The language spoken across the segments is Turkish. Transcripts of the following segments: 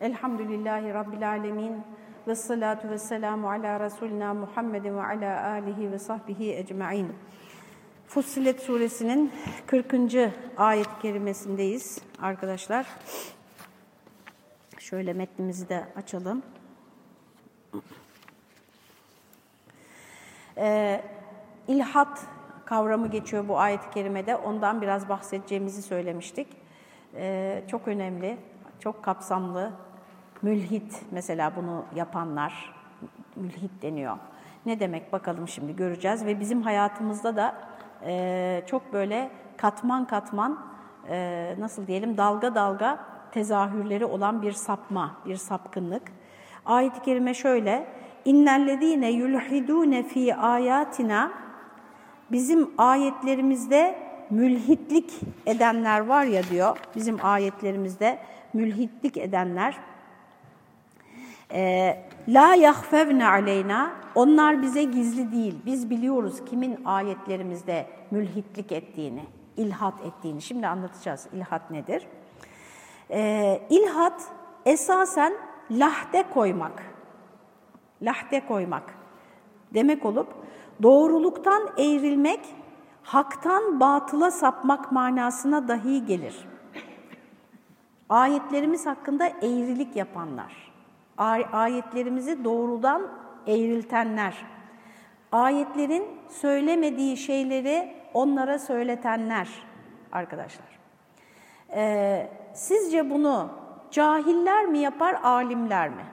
Elhamdülillahi Rabbil Alemin. Ve salatu ve selamu ala Resulina Muhammedin ve ala alihi ve sahbihi ecma'in. Fussilet suresinin 40. ayet-i kerimesindeyiz arkadaşlar. Şöyle metnimizi de açalım. Ee, ilhat kavramı geçiyor bu ayet-i kerimede. Ondan biraz bahsedeceğimizi söylemiştik. Ee, çok önemli, çok kapsamlı. Mülhit mesela bunu yapanlar, mülhit deniyor. Ne demek bakalım şimdi göreceğiz ve bizim hayatımızda da e, çok böyle katman katman e, nasıl diyelim dalga dalga tezahürleri olan bir sapma, bir sapkınlık. Ayet-i kerime şöyle, İnnellezîne yulhidûne fî âyâtina Bizim ayetlerimizde mülhitlik edenler var ya diyor, bizim ayetlerimizde mülhitlik edenler. E, La yahfevne aleyna, onlar bize gizli değil. Biz biliyoruz kimin ayetlerimizde mülhitlik ettiğini, ilhat ettiğini. Şimdi anlatacağız ilhat nedir. E, ilhat esasen lahde koymak, lahde koymak demek olup doğruluktan eğrilmek, haktan batıla sapmak manasına dahi gelir. Ayetlerimiz hakkında eğrilik yapanlar, ayetlerimizi doğrudan eğriltenler, ayetlerin söylemediği şeyleri onlara söyletenler arkadaşlar. Ee, sizce bunu cahiller mi yapar, alimler mi?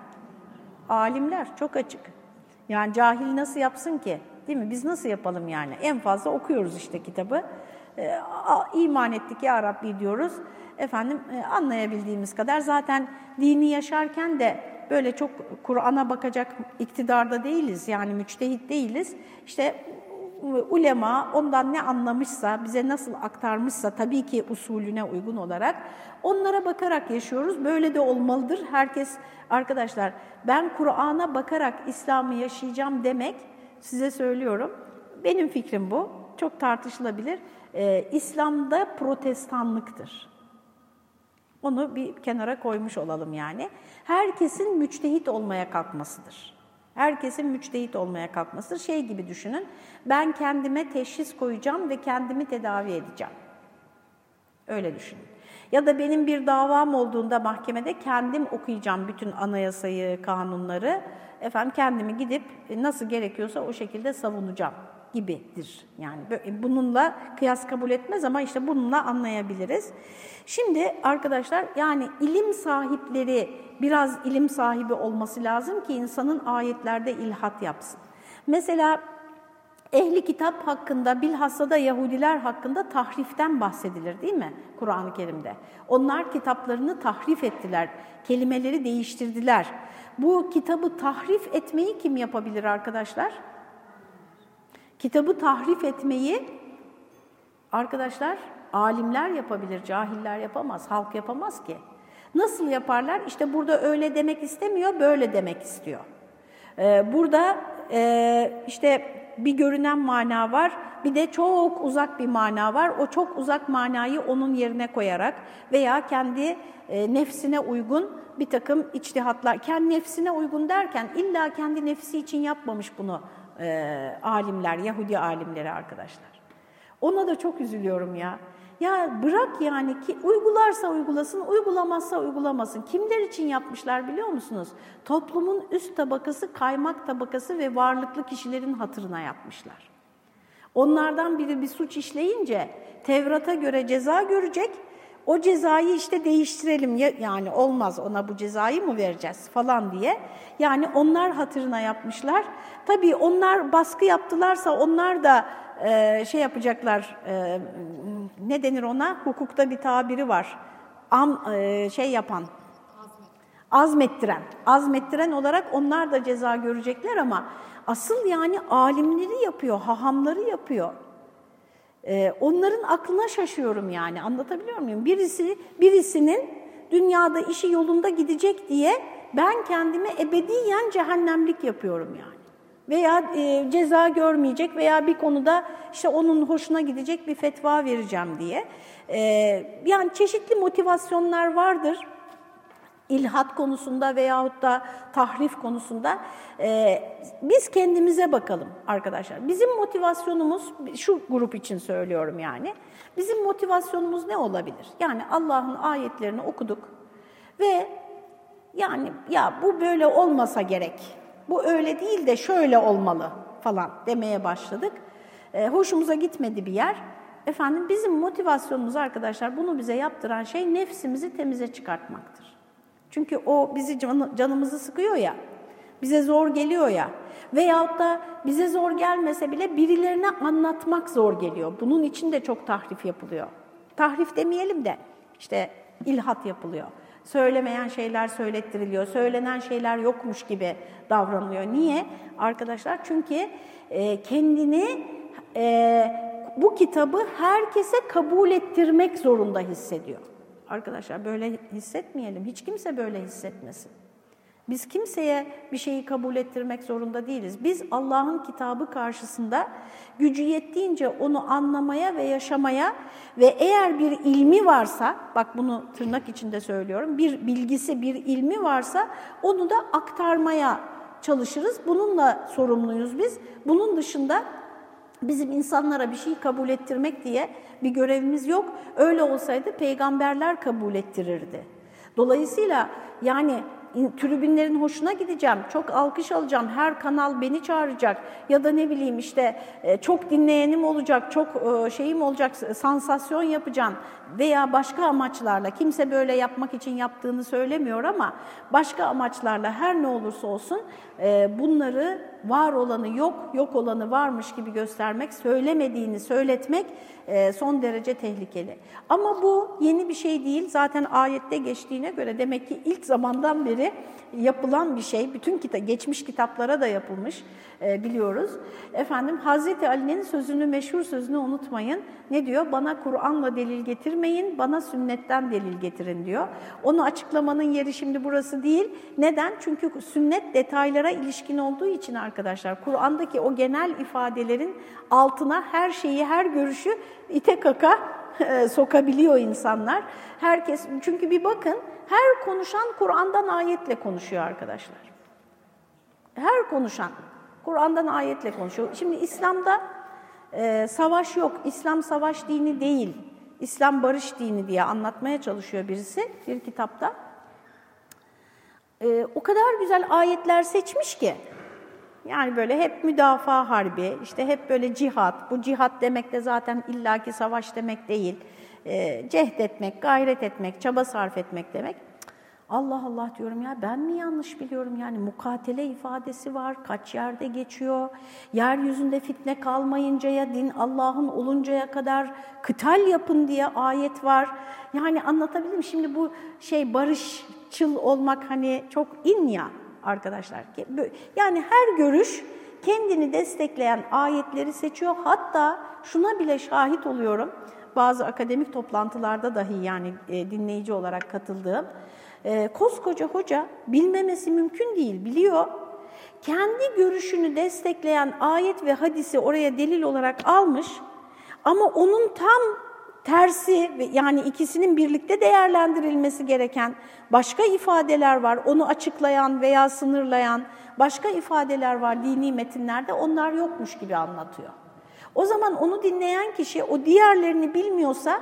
Alimler çok açık. Yani cahil nasıl yapsın ki? Değil mi? Biz nasıl yapalım yani? En fazla okuyoruz işte kitabı. E, iman ettik ya Rabbi diyoruz. Efendim e, anlayabildiğimiz kadar zaten dini yaşarken de böyle çok Kur'an'a bakacak iktidarda değiliz. Yani müçtehit değiliz. İşte ulema ondan ne anlamışsa, bize nasıl aktarmışsa tabii ki usulüne uygun olarak onlara bakarak yaşıyoruz. Böyle de olmalıdır. Herkes arkadaşlar ben Kur'an'a bakarak İslam'ı yaşayacağım demek size söylüyorum. Benim fikrim bu. Çok tartışılabilir. Ee, İslam'da protestanlıktır. Onu bir kenara koymuş olalım yani. Herkesin müçtehit olmaya kalkmasıdır. Herkesin müçtehit olmaya kalkmasıdır. Şey gibi düşünün, ben kendime teşhis koyacağım ve kendimi tedavi edeceğim. Öyle düşünün. Ya da benim bir davam olduğunda mahkemede kendim okuyacağım bütün anayasayı, kanunları. Efendim kendimi gidip nasıl gerekiyorsa o şekilde savunacağım gibidir. Yani bununla kıyas kabul etmez ama işte bununla anlayabiliriz. Şimdi arkadaşlar yani ilim sahipleri biraz ilim sahibi olması lazım ki insanın ayetlerde ilhat yapsın. Mesela ehli kitap hakkında bilhassa da Yahudiler hakkında tahriften bahsedilir değil mi Kur'an-ı Kerim'de? Onlar kitaplarını tahrif ettiler, kelimeleri değiştirdiler. Bu kitabı tahrif etmeyi kim yapabilir arkadaşlar? Kitabı tahrif etmeyi arkadaşlar alimler yapabilir, cahiller yapamaz, halk yapamaz ki. Nasıl yaparlar? İşte burada öyle demek istemiyor, böyle demek istiyor. Ee, burada e, işte bir görünen mana var, bir de çok uzak bir mana var. O çok uzak manayı onun yerine koyarak veya kendi e, nefsine uygun bir takım içtihatlar, kendi nefsine uygun derken illa kendi nefsi için yapmamış bunu e, alimler, Yahudi alimleri arkadaşlar. Ona da çok üzülüyorum ya. Ya bırak yani ki uygularsa uygulasın, uygulamazsa uygulamasın. Kimler için yapmışlar biliyor musunuz? Toplumun üst tabakası, kaymak tabakası ve varlıklı kişilerin hatırına yapmışlar. Onlardan biri bir suç işleyince Tevrat'a göre ceza görecek, o cezayı işte değiştirelim yani olmaz ona bu cezayı mı vereceğiz falan diye. Yani onlar hatırına yapmışlar. Tabii onlar baskı yaptılarsa onlar da e, şey yapacaklar, e, ne denir ona? Hukukta bir tabiri var. Am, e, şey yapan, azmettiren. Azmettiren olarak onlar da ceza görecekler ama asıl yani alimleri yapıyor, hahamları yapıyor. Ee, onların aklına şaşıyorum yani anlatabiliyor muyum? Birisi birisinin dünyada işi yolunda gidecek diye ben kendime ebediyen cehennemlik yapıyorum yani. Veya e, ceza görmeyecek veya bir konuda işte onun hoşuna gidecek bir fetva vereceğim diye. E, yani çeşitli motivasyonlar vardır. İlhat konusunda veyahut da tahrif konusunda e, biz kendimize bakalım arkadaşlar. Bizim motivasyonumuz, şu grup için söylüyorum yani, bizim motivasyonumuz ne olabilir? Yani Allah'ın ayetlerini okuduk ve yani ya bu böyle olmasa gerek, bu öyle değil de şöyle olmalı falan demeye başladık. E, hoşumuza gitmedi bir yer. Efendim bizim motivasyonumuz arkadaşlar bunu bize yaptıran şey nefsimizi temize çıkartmaktır. Çünkü o bizi can, canımızı sıkıyor ya, bize zor geliyor ya veyahut da bize zor gelmese bile birilerine anlatmak zor geliyor. Bunun için de çok tahrif yapılıyor. Tahrif demeyelim de işte ilhat yapılıyor. Söylemeyen şeyler söylettiriliyor, söylenen şeyler yokmuş gibi davranılıyor. Niye? Arkadaşlar çünkü e, kendini e, bu kitabı herkese kabul ettirmek zorunda hissediyor. Arkadaşlar böyle hissetmeyelim. Hiç kimse böyle hissetmesin. Biz kimseye bir şeyi kabul ettirmek zorunda değiliz. Biz Allah'ın kitabı karşısında gücü yettiğince onu anlamaya ve yaşamaya ve eğer bir ilmi varsa, bak bunu tırnak içinde söylüyorum, bir bilgisi, bir ilmi varsa onu da aktarmaya çalışırız. Bununla sorumluyuz biz. Bunun dışında Bizim insanlara bir şey kabul ettirmek diye bir görevimiz yok. Öyle olsaydı peygamberler kabul ettirirdi. Dolayısıyla yani tribünlerin hoşuna gideceğim, çok alkış alacağım, her kanal beni çağıracak ya da ne bileyim işte e, çok dinleyenim olacak, çok e, şeyim olacak, sansasyon yapacağım veya başka amaçlarla, kimse böyle yapmak için yaptığını söylemiyor ama başka amaçlarla her ne olursa olsun e, bunları var olanı yok, yok olanı varmış gibi göstermek, söylemediğini söyletmek son derece tehlikeli. Ama bu yeni bir şey değil. Zaten ayette geçtiğine göre demek ki ilk zamandan beri yapılan bir şey. Bütün kita geçmiş kitaplara da yapılmış biliyoruz. Efendim Hazreti Ali'nin sözünü, meşhur sözünü unutmayın. Ne diyor? Bana Kur'an'la delil getirmeyin, bana sünnetten delil getirin diyor. Onu açıklamanın yeri şimdi burası değil. Neden? Çünkü sünnet detaylara ilişkin olduğu için arkadaşlar Kur'an'daki o genel ifadelerin altına her şeyi, her görüşü ite kaka e, sokabiliyor insanlar. Herkes çünkü bir bakın her konuşan Kur'an'dan ayetle konuşuyor arkadaşlar. Her konuşan Kur'an'dan ayetle konuşuyor. Şimdi İslam'da e, savaş yok. İslam savaş dini değil. İslam barış dini diye anlatmaya çalışıyor birisi bir kitapta. E, o kadar güzel ayetler seçmiş ki yani böyle hep müdafaa harbi, işte hep böyle cihat. Bu cihat demek de zaten illaki savaş demek değil. E, cehd etmek, gayret etmek, çaba sarf etmek demek. Allah Allah diyorum ya ben mi yanlış biliyorum yani mukatele ifadesi var kaç yerde geçiyor. Yeryüzünde fitne kalmayıncaya din Allah'ın oluncaya kadar kıtal yapın diye ayet var. Yani anlatabildim şimdi bu şey barışçıl olmak hani çok in ya arkadaşlar. Yani her görüş kendini destekleyen ayetleri seçiyor. Hatta şuna bile şahit oluyorum. Bazı akademik toplantılarda dahi yani e, dinleyici olarak katıldığım. E, koskoca hoca bilmemesi mümkün değil, biliyor. Kendi görüşünü destekleyen ayet ve hadisi oraya delil olarak almış ama onun tam tersi yani ikisinin birlikte değerlendirilmesi gereken başka ifadeler var. Onu açıklayan veya sınırlayan başka ifadeler var dini metinlerde. Onlar yokmuş gibi anlatıyor. O zaman onu dinleyen kişi o diğerlerini bilmiyorsa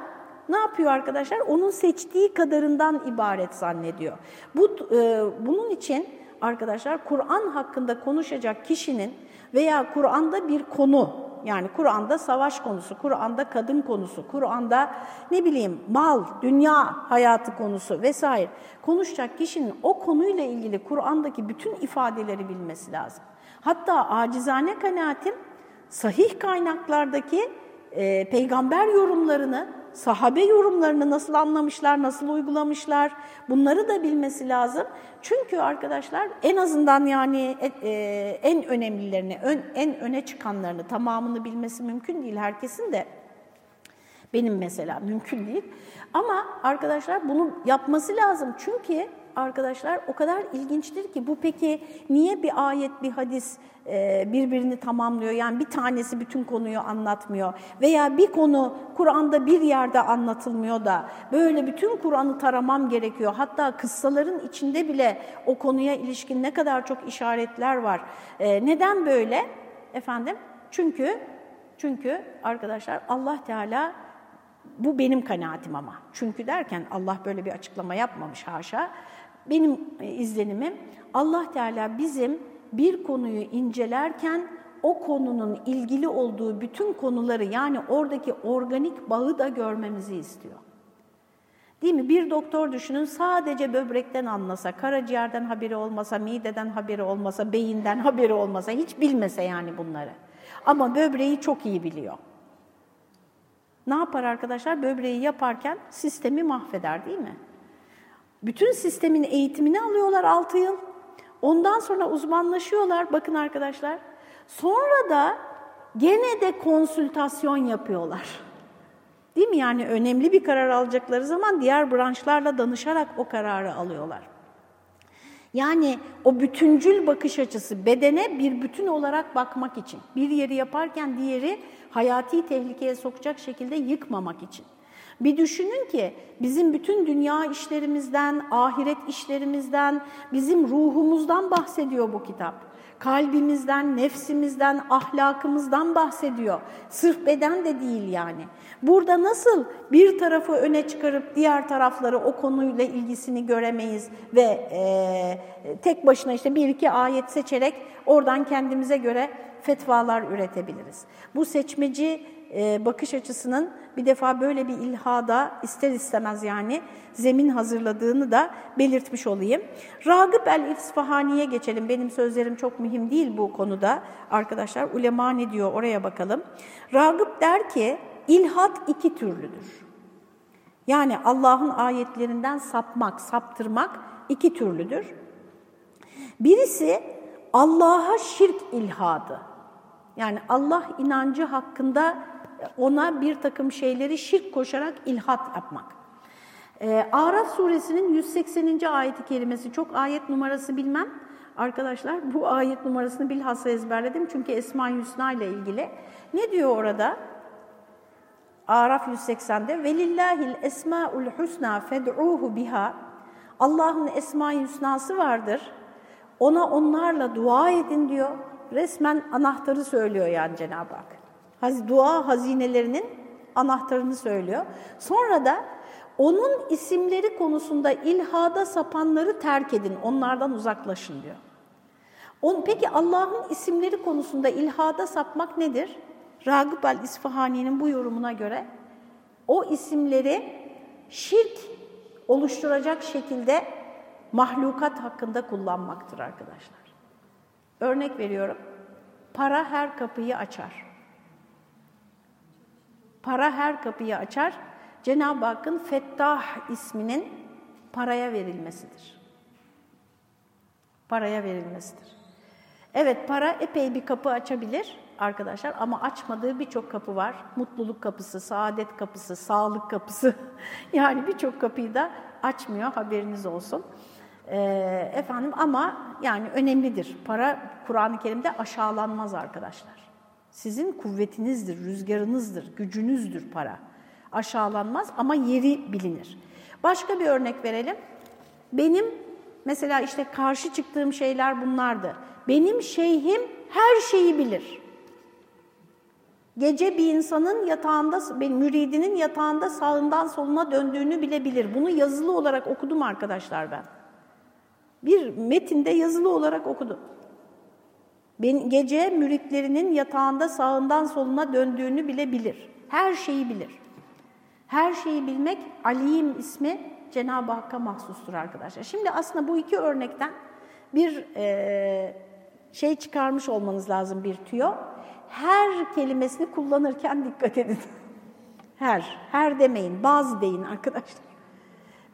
ne yapıyor arkadaşlar? Onun seçtiği kadarından ibaret zannediyor. Bu e, bunun için arkadaşlar Kur'an hakkında konuşacak kişinin veya Kur'an'da bir konu yani Kur'an'da savaş konusu, Kur'an'da kadın konusu, Kur'an'da ne bileyim mal, dünya hayatı konusu vesaire konuşacak kişinin o konuyla ilgili Kur'an'daki bütün ifadeleri bilmesi lazım. Hatta acizane kanaatim sahih kaynaklardaki e, peygamber yorumlarını sahabe yorumlarını nasıl anlamışlar, nasıl uygulamışlar bunları da bilmesi lazım. Çünkü arkadaşlar en azından yani e, en önemlilerini, en öne çıkanlarını tamamını bilmesi mümkün değil herkesin de. Benim mesela mümkün değil. Ama arkadaşlar bunu yapması lazım çünkü arkadaşlar o kadar ilginçtir ki bu peki niye bir ayet, bir hadis e, birbirini tamamlıyor? Yani bir tanesi bütün konuyu anlatmıyor veya bir konu Kur'an'da bir yerde anlatılmıyor da böyle bütün Kur'an'ı taramam gerekiyor. Hatta kıssaların içinde bile o konuya ilişkin ne kadar çok işaretler var. E, neden böyle? Efendim? Çünkü çünkü arkadaşlar Allah Teala bu benim kanaatim ama. Çünkü derken Allah böyle bir açıklama yapmamış haşa. Benim e, izlenimim Allah Teala bizim bir konuyu incelerken o konunun ilgili olduğu bütün konuları yani oradaki organik bağı da görmemizi istiyor. Değil mi? Bir doktor düşünün sadece böbrekten anlasa, karaciğerden haberi olmasa, mideden haberi olmasa, beyinden haberi olmasa, hiç bilmese yani bunları. Ama böbreği çok iyi biliyor. Ne yapar arkadaşlar? Böbreği yaparken sistemi mahveder değil mi? Bütün sistemin eğitimini alıyorlar 6 yıl. Ondan sonra uzmanlaşıyorlar bakın arkadaşlar. Sonra da gene de konsültasyon yapıyorlar. Değil mi? Yani önemli bir karar alacakları zaman diğer branşlarla danışarak o kararı alıyorlar. Yani o bütüncül bakış açısı bedene bir bütün olarak bakmak için. Bir yeri yaparken diğeri hayati tehlikeye sokacak şekilde yıkmamak için. Bir düşünün ki bizim bütün dünya işlerimizden, ahiret işlerimizden, bizim ruhumuzdan bahsediyor bu kitap kalbimizden, nefsimizden, ahlakımızdan bahsediyor. Sırf beden de değil yani. Burada nasıl bir tarafı öne çıkarıp diğer tarafları o konuyla ilgisini göremeyiz ve e, tek başına işte bir iki ayet seçerek oradan kendimize göre fetvalar üretebiliriz. Bu seçmeci e, bakış açısının bir defa böyle bir ilhada ister istemez yani zemin hazırladığını da belirtmiş olayım. Ragıp el-İsfahani'ye geçelim. Benim sözlerim çok mühim değil bu konuda arkadaşlar. Ulema ne diyor oraya bakalım. Ragıp der ki ilhat iki türlüdür. Yani Allah'ın ayetlerinden sapmak, saptırmak iki türlüdür. Birisi Allah'a şirk ilhadı. Yani Allah inancı hakkında ona bir takım şeyleri şirk koşarak ilhat yapmak. Ee, Araf suresinin 180. ayeti kelimesi çok ayet numarası bilmem. Arkadaşlar bu ayet numarasını bilhassa ezberledim çünkü Esma-i Hüsna ile ilgili. Ne diyor orada? Araf 180'de velillahil esmaul husna fed'uhu biha. Allah'ın esma-i hüsnası vardır. Ona onlarla dua edin diyor. Resmen anahtarı söylüyor yani Cenab-ı Hak dua hazinelerinin anahtarını söylüyor. Sonra da onun isimleri konusunda ilhada sapanları terk edin, onlardan uzaklaşın diyor. Peki Allah'ın isimleri konusunda ilhada sapmak nedir? Ragıp el-İsfahani'nin bu yorumuna göre o isimleri şirk oluşturacak şekilde mahlukat hakkında kullanmaktır arkadaşlar. Örnek veriyorum, para her kapıyı açar. Para her kapıyı açar. Cenab-ı Hakk'ın Fettah isminin paraya verilmesidir. Paraya verilmesidir. Evet para epey bir kapı açabilir arkadaşlar ama açmadığı birçok kapı var. Mutluluk kapısı, saadet kapısı, sağlık kapısı yani birçok kapıyı da açmıyor haberiniz olsun. Ee, efendim ama yani önemlidir. Para Kur'an-ı Kerim'de aşağılanmaz arkadaşlar. Sizin kuvvetinizdir, rüzgarınızdır, gücünüzdür para. Aşağılanmaz ama yeri bilinir. Başka bir örnek verelim. Benim mesela işte karşı çıktığım şeyler bunlardı. Benim şeyhim her şeyi bilir. Gece bir insanın yatağında, müridinin yatağında sağından soluna döndüğünü bile bilir. Bunu yazılı olarak okudum arkadaşlar ben. Bir metinde yazılı olarak okudum. Ben, gece müritlerinin yatağında sağından soluna döndüğünü bile bilir. Her şeyi bilir. Her şeyi bilmek Alim ismi Cenab-ı Hakk'a mahsustur arkadaşlar. Şimdi aslında bu iki örnekten bir e, şey çıkarmış olmanız lazım bir tüyo. Her kelimesini kullanırken dikkat edin. her, her demeyin, bazı deyin arkadaşlar.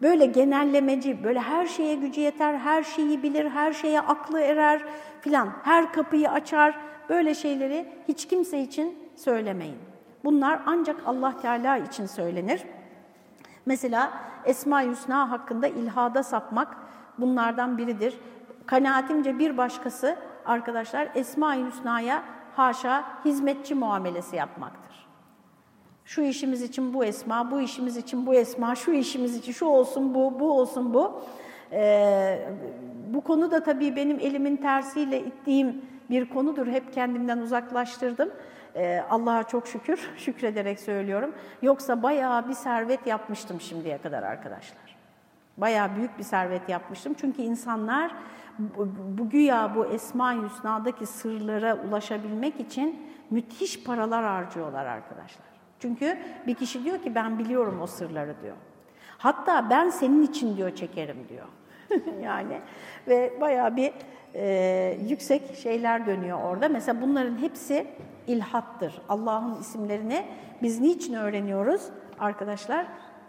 Böyle genellemeci, böyle her şeye gücü yeter, her şeyi bilir, her şeye aklı erer filan, her kapıyı açar. Böyle şeyleri hiç kimse için söylemeyin. Bunlar ancak Allah Teala için söylenir. Mesela Esma-i Hüsna hakkında ilhada sapmak bunlardan biridir. Kanaatimce bir başkası arkadaşlar Esma-i Hüsna'ya haşa hizmetçi muamelesi yapmaktır. Şu işimiz için bu esma, bu işimiz için bu esma, şu işimiz için şu olsun bu, bu olsun bu. Ee, bu konu da tabii benim elimin tersiyle ittiğim bir konudur. Hep kendimden uzaklaştırdım. Ee, Allah'a çok şükür, şükrederek söylüyorum. Yoksa bayağı bir servet yapmıştım şimdiye kadar arkadaşlar. Bayağı büyük bir servet yapmıştım. Çünkü insanlar bu güya bu Esma-i Hüsna'daki sırlara ulaşabilmek için müthiş paralar harcıyorlar arkadaşlar. Çünkü bir kişi diyor ki ben biliyorum o sırları diyor. Hatta ben senin için diyor çekerim diyor. yani ve bayağı bir e, yüksek şeyler dönüyor orada. Mesela bunların hepsi ilhattır. Allah'ın isimlerini biz niçin öğreniyoruz arkadaşlar?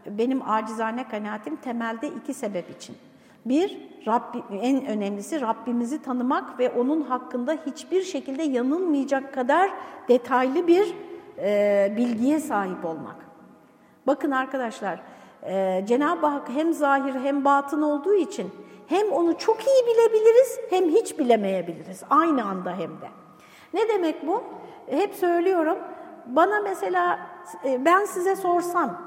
Benim acizane kanaatim temelde iki sebep için. Bir, Rabbi, en önemlisi Rabbimizi tanımak ve onun hakkında hiçbir şekilde yanılmayacak kadar detaylı bir e, bilgiye sahip olmak. Bakın arkadaşlar, e, Cenab-ı Hak hem zahir hem batın olduğu için hem onu çok iyi bilebiliriz hem hiç bilemeyebiliriz. Aynı anda hem de. Ne demek bu? Hep söylüyorum. Bana mesela e, ben size sorsam,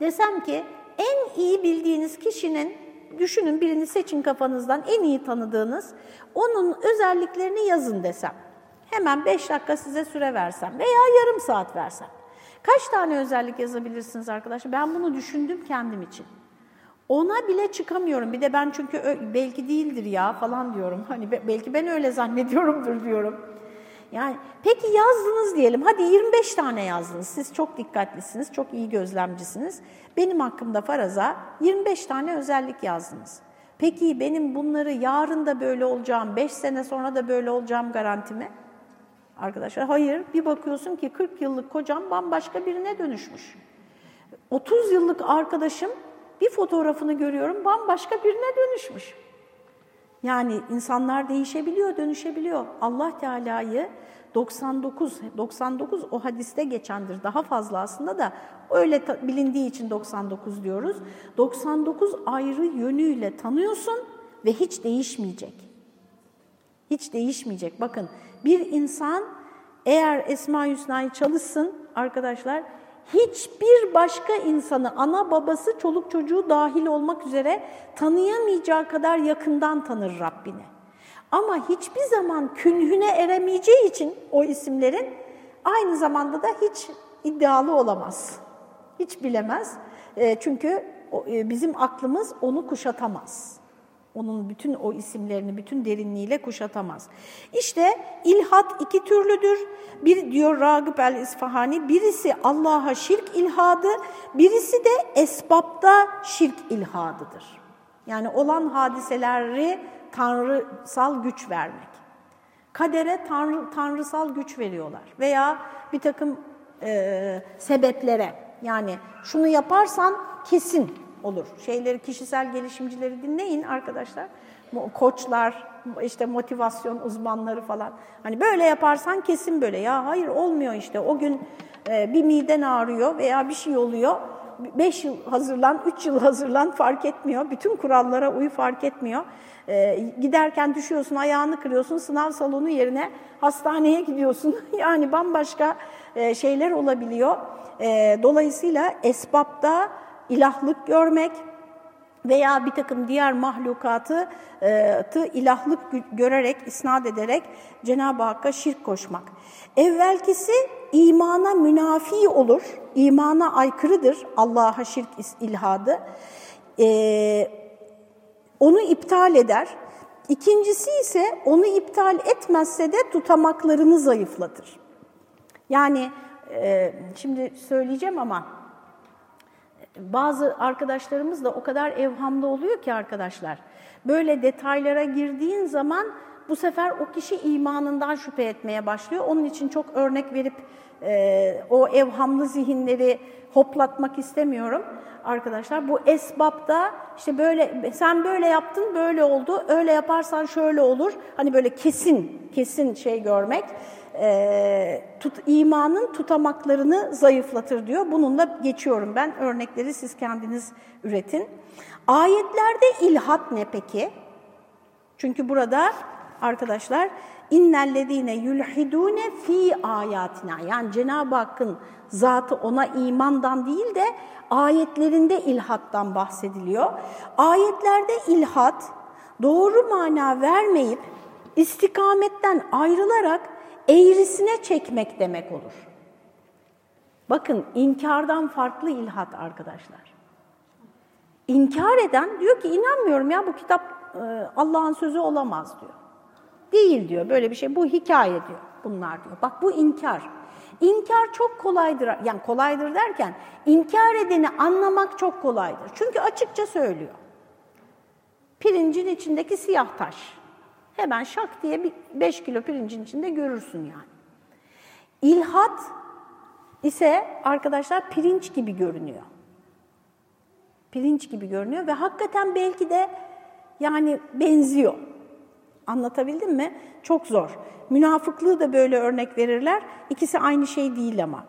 desem ki en iyi bildiğiniz kişinin, düşünün birini seçin kafanızdan en iyi tanıdığınız, onun özelliklerini yazın desem. Hemen beş dakika size süre versem veya yarım saat versem. Kaç tane özellik yazabilirsiniz arkadaşlar? Ben bunu düşündüm kendim için. Ona bile çıkamıyorum. Bir de ben çünkü belki değildir ya falan diyorum. Hani belki ben öyle zannediyorumdur diyorum. Yani peki yazdınız diyelim. Hadi 25 tane yazdınız. Siz çok dikkatlisiniz, çok iyi gözlemcisiniz. Benim hakkımda faraza 25 tane özellik yazdınız. Peki benim bunları yarın da böyle olacağım, 5 sene sonra da böyle olacağım garanti mi? Arkadaşlar hayır. Bir bakıyorsun ki 40 yıllık kocam bambaşka birine dönüşmüş. 30 yıllık arkadaşım bir fotoğrafını görüyorum bambaşka birine dönüşmüş. Yani insanlar değişebiliyor, dönüşebiliyor. Allah Teala'yı 99, 99 o hadiste geçendir. Daha fazla aslında da öyle bilindiği için 99 diyoruz. 99 ayrı yönüyle tanıyorsun ve hiç değişmeyecek. Hiç değişmeyecek. Bakın bir insan eğer Esma-i Hüsna'yı çalışsın arkadaşlar hiçbir başka insanı, ana babası, çoluk çocuğu dahil olmak üzere tanıyamayacağı kadar yakından tanır Rabbini. Ama hiçbir zaman künhüne eremeyeceği için o isimlerin aynı zamanda da hiç iddialı olamaz. Hiç bilemez. E, çünkü e, bizim aklımız onu kuşatamaz. Onun bütün o isimlerini bütün derinliğiyle kuşatamaz. İşte ilhat iki türlüdür. Bir diyor Ragıp el-İsfahani, birisi Allah'a şirk ilhadı, birisi de esbapta şirk ilhadıdır. Yani olan hadiseleri tanrısal güç vermek. Kadere tanrı, tanrısal güç veriyorlar veya bir takım e, sebeplere yani şunu yaparsan kesin olur. Şeyleri, kişisel gelişimcileri dinleyin arkadaşlar. Koçlar, işte motivasyon uzmanları falan. Hani böyle yaparsan kesin böyle. Ya hayır olmuyor işte. O gün e, bir miden ağrıyor veya bir şey oluyor. Beş yıl hazırlan, üç yıl hazırlan fark etmiyor. Bütün kurallara uy fark etmiyor. E, giderken düşüyorsun, ayağını kırıyorsun, sınav salonu yerine hastaneye gidiyorsun. yani bambaşka e, şeyler olabiliyor. E, dolayısıyla esbapta ilahlık görmek veya bir takım diğer mahlukatı e, tı ilahlık görerek, isnat ederek Cenab-ı Hakk'a şirk koşmak. Evvelkisi imana münafi olur, imana aykırıdır Allah'a şirk ilhadı. E, onu iptal eder. İkincisi ise onu iptal etmezse de tutamaklarını zayıflatır. Yani e, şimdi söyleyeceğim ama bazı arkadaşlarımız da o kadar evhamda oluyor ki arkadaşlar. Böyle detaylara girdiğin zaman bu sefer o kişi imanından şüphe etmeye başlıyor. Onun için çok örnek verip e, o evhamlı zihinleri hoplatmak istemiyorum arkadaşlar. Bu esbapta işte böyle sen böyle yaptın böyle oldu, öyle yaparsan şöyle olur. Hani böyle kesin kesin şey görmek e, tut, imanın tutamaklarını zayıflatır diyor. Bununla geçiyorum ben. Örnekleri siz kendiniz üretin. Ayetlerde ilhat ne peki? Çünkü burada arkadaşlar innellezine yulhidune fi ayatina yani Cenab-ı Hakk'ın zatı ona imandan değil de ayetlerinde ilhattan bahsediliyor. Ayetlerde ilhat doğru mana vermeyip istikametten ayrılarak eğrisine çekmek demek olur. Bakın inkardan farklı ilhat arkadaşlar. İnkar eden diyor ki inanmıyorum ya bu kitap e, Allah'ın sözü olamaz diyor. Değil diyor böyle bir şey bu hikaye diyor bunlar diyor. Bak bu inkar. İnkar çok kolaydır yani kolaydır derken inkar edeni anlamak çok kolaydır. Çünkü açıkça söylüyor. Pirincin içindeki siyah taş. Hemen şak diye bir 5 kilo pirincin içinde görürsün yani. İlhat ise arkadaşlar pirinç gibi görünüyor. Pirinç gibi görünüyor ve hakikaten belki de yani benziyor. Anlatabildim mi? Çok zor. Münafıklığı da böyle örnek verirler. İkisi aynı şey değil ama.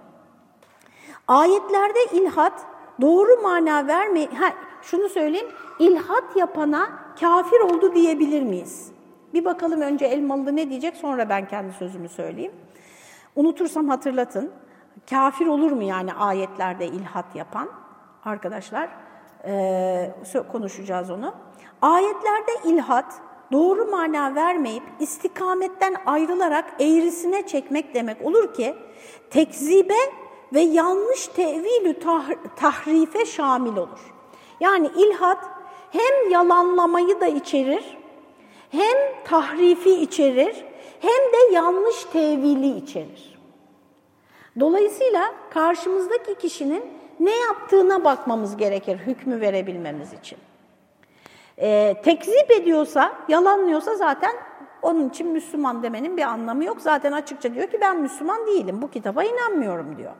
Ayetlerde ilhat doğru mana verme ha, şunu söyleyeyim. İlhat yapana kafir oldu diyebilir miyiz? Bir bakalım önce Elmalı ne diyecek sonra ben kendi sözümü söyleyeyim. Unutursam hatırlatın. Kafir olur mu yani ayetlerde ilhat yapan? Arkadaşlar e, konuşacağız onu. Ayetlerde ilhat doğru mana vermeyip istikametten ayrılarak eğrisine çekmek demek olur ki tekzibe ve yanlış tevilü tah tahrife şamil olur. Yani ilhat hem yalanlamayı da içerir, hem tahrifi içerir, hem de yanlış tevili içerir. Dolayısıyla karşımızdaki kişinin ne yaptığına bakmamız gerekir hükmü verebilmemiz için. E, tekzip ediyorsa, yalanlıyorsa zaten onun için Müslüman demenin bir anlamı yok. Zaten açıkça diyor ki ben Müslüman değilim, bu kitaba inanmıyorum diyor.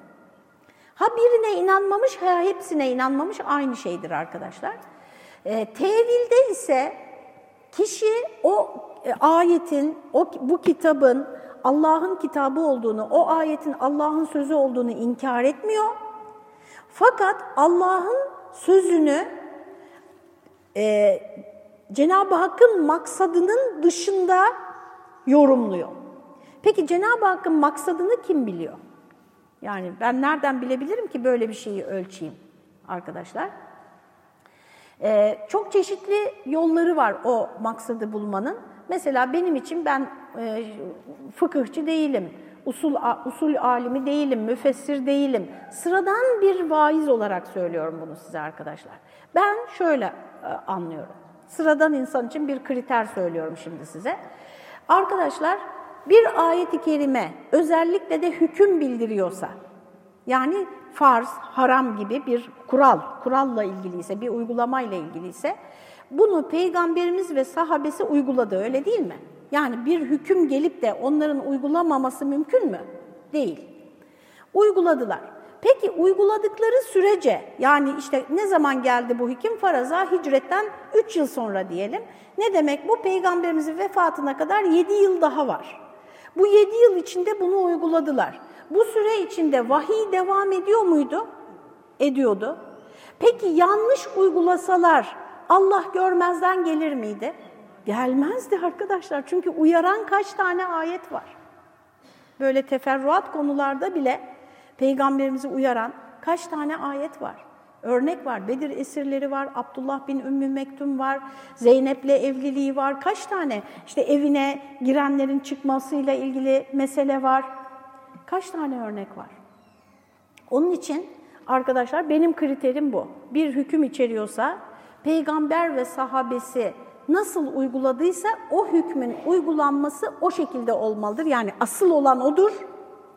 Ha birine inanmamış, ha hepsine inanmamış aynı şeydir arkadaşlar. E, tevilde ise kişi o e, ayetin, o bu kitabın Allah'ın kitabı olduğunu, o ayetin Allah'ın sözü olduğunu inkar etmiyor. Fakat Allah'ın sözünü e, Cenab-ı Hakk'ın maksadının dışında yorumluyor. Peki Cenab-ı Hakk'ın maksadını kim biliyor? Yani ben nereden bilebilirim ki böyle bir şeyi ölçeyim arkadaşlar? Ee, çok çeşitli yolları var o maksadı bulmanın. Mesela benim için ben e, fıkıhçı değilim, usul, usul alimi değilim, müfessir değilim. Sıradan bir vaiz olarak söylüyorum bunu size arkadaşlar. Ben şöyle e, anlıyorum. Sıradan insan için bir kriter söylüyorum şimdi size. Arkadaşlar bir ayet-i kerime özellikle de hüküm bildiriyorsa, yani farz, haram gibi bir kural, kuralla ilgiliyse, bir uygulamayla ilgiliyse, bunu Peygamberimiz ve sahabesi uyguladı, öyle değil mi? Yani bir hüküm gelip de onların uygulamaması mümkün mü? Değil. Uyguladılar. Peki uyguladıkları sürece yani işte ne zaman geldi bu hüküm faraza hicretten 3 yıl sonra diyelim. Ne demek bu? Peygamberimizin vefatına kadar 7 yıl daha var. Bu 7 yıl içinde bunu uyguladılar. Bu süre içinde vahiy devam ediyor muydu? Ediyordu. Peki yanlış uygulasalar Allah görmezden gelir miydi? Gelmezdi arkadaşlar. Çünkü uyaran kaç tane ayet var? Böyle teferruat konularda bile Peygamberimizi uyaran kaç tane ayet var? Örnek var. Bedir esirleri var, Abdullah bin Ümmü Mektum var, Zeynep'le evliliği var. Kaç tane işte evine girenlerin çıkmasıyla ilgili mesele var. Kaç tane örnek var? Onun için arkadaşlar benim kriterim bu. Bir hüküm içeriyorsa peygamber ve sahabesi nasıl uyguladıysa o hükmün uygulanması o şekilde olmalıdır. Yani asıl olan odur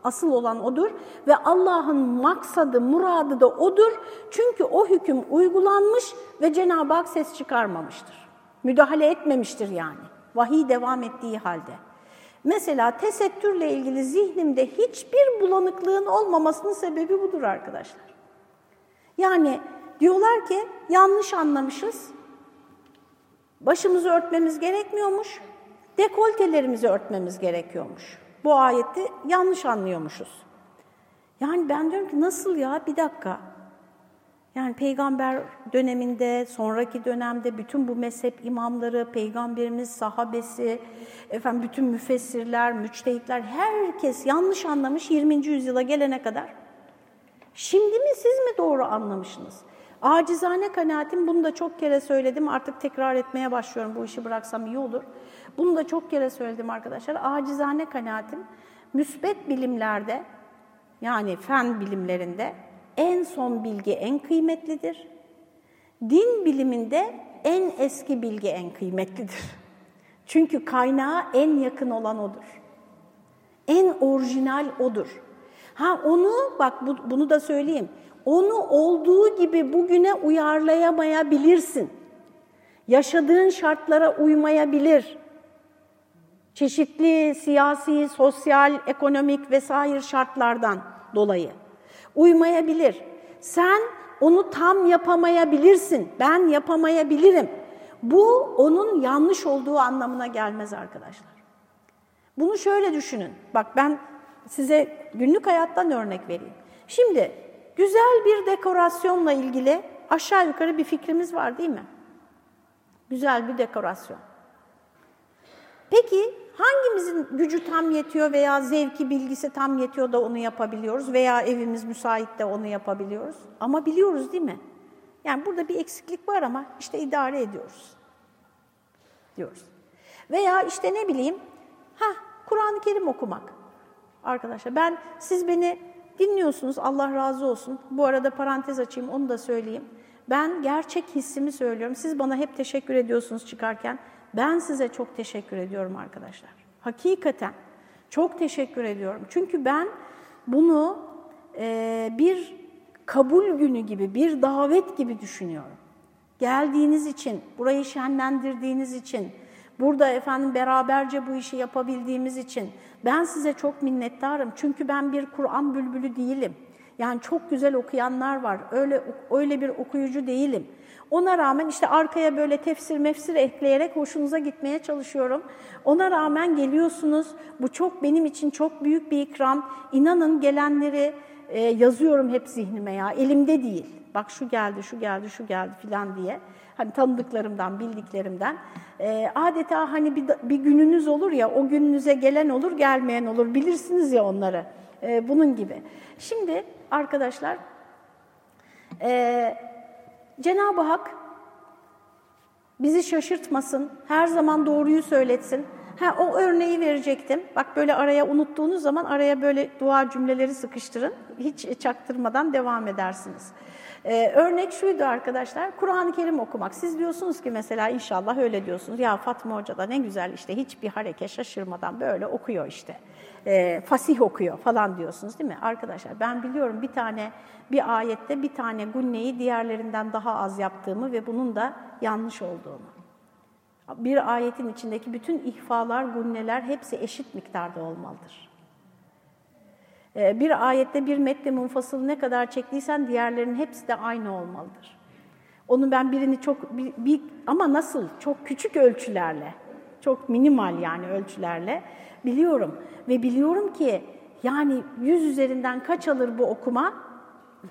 Asıl olan odur ve Allah'ın maksadı, muradı da odur. Çünkü o hüküm uygulanmış ve Cenab-ı Hak ses çıkarmamıştır. Müdahale etmemiştir yani. Vahiy devam ettiği halde. Mesela tesettürle ilgili zihnimde hiçbir bulanıklığın olmamasının sebebi budur arkadaşlar. Yani diyorlar ki yanlış anlamışız, başımızı örtmemiz gerekmiyormuş, dekoltelerimizi örtmemiz gerekiyormuş. Bu ayeti yanlış anlıyormuşuz. Yani ben diyorum ki nasıl ya bir dakika. Yani peygamber döneminde, sonraki dönemde bütün bu mezhep imamları, peygamberimiz, sahabesi, efendim bütün müfessirler, müçtehitler herkes yanlış anlamış 20. yüzyıla gelene kadar. Şimdi mi siz mi doğru anlamışsınız? Acizane kanaatim, bunu da çok kere söyledim, artık tekrar etmeye başlıyorum, bu işi bıraksam iyi olur. Bunu da çok kere söyledim arkadaşlar. Acizane kanaatim, müsbet bilimlerde, yani fen bilimlerinde en son bilgi en kıymetlidir. Din biliminde en eski bilgi en kıymetlidir. Çünkü kaynağa en yakın olan odur. En orijinal odur. Ha onu bak bu, bunu da söyleyeyim. Onu olduğu gibi bugüne uyarlayamayabilirsin. Yaşadığın şartlara uymayabilir. Çeşitli siyasi, sosyal, ekonomik vesaire şartlardan dolayı uymayabilir. Sen onu tam yapamayabilirsin. Ben yapamayabilirim. Bu onun yanlış olduğu anlamına gelmez arkadaşlar. Bunu şöyle düşünün. Bak ben size günlük hayattan örnek vereyim. Şimdi güzel bir dekorasyonla ilgili aşağı yukarı bir fikrimiz var değil mi? Güzel bir dekorasyon. Peki hangimizin gücü tam yetiyor veya zevki, bilgisi tam yetiyor da onu yapabiliyoruz veya evimiz müsait de onu yapabiliyoruz? Ama biliyoruz değil mi? Yani burada bir eksiklik var ama işte idare ediyoruz. Diyoruz. Veya işte ne bileyim, ha Kur'an-ı Kerim okumak. Arkadaşlar ben, siz beni dinliyorsunuz, Allah razı olsun. Bu arada parantez açayım, onu da söyleyeyim. Ben gerçek hissimi söylüyorum. Siz bana hep teşekkür ediyorsunuz çıkarken. Ben size çok teşekkür ediyorum arkadaşlar. Hakikaten çok teşekkür ediyorum. Çünkü ben bunu e, bir kabul günü gibi, bir davet gibi düşünüyorum. Geldiğiniz için, burayı şenlendirdiğiniz için, burada efendim beraberce bu işi yapabildiğimiz için ben size çok minnettarım. Çünkü ben bir Kur'an bülbülü değilim. Yani çok güzel okuyanlar var. Öyle öyle bir okuyucu değilim. Ona rağmen işte arkaya böyle tefsir mefsir ekleyerek hoşunuza gitmeye çalışıyorum. Ona rağmen geliyorsunuz. Bu çok benim için çok büyük bir ikram. İnanın gelenleri e, yazıyorum hep zihnime ya. Elimde değil. Bak şu geldi, şu geldi, şu geldi filan diye. Hani tanıdıklarımdan, bildiklerimden. E, adeta hani bir, bir gününüz olur ya, o gününüze gelen olur, gelmeyen olur. Bilirsiniz ya onları. E, bunun gibi. Şimdi arkadaşlar, e, Cenab-ı Hak bizi şaşırtmasın, her zaman doğruyu söyletsin. Ha, o örneği verecektim. Bak böyle araya unuttuğunuz zaman araya böyle dua cümleleri sıkıştırın. Hiç çaktırmadan devam edersiniz. Ee, örnek şuydu arkadaşlar, Kur'an-ı Kerim okumak. Siz diyorsunuz ki mesela inşallah öyle diyorsunuz. Ya Fatma Hoca da ne güzel işte hiçbir hareket şaşırmadan böyle okuyor işte. Ee, fasih okuyor falan diyorsunuz değil mi? Arkadaşlar ben biliyorum bir tane bir ayette bir tane gunneyi diğerlerinden daha az yaptığımı ve bunun da yanlış olduğunu. Bir ayetin içindeki bütün ihfalar, gunneler hepsi eşit miktarda olmalıdır. Ee, bir ayette bir metni munfasıl ne kadar çektiysen diğerlerinin hepsi de aynı olmalıdır. Onu ben birini çok, bir, bir, ama nasıl? Çok küçük ölçülerle, çok minimal yani ölçülerle biliyorum. Ve biliyorum ki yani yüz üzerinden kaç alır bu okuma?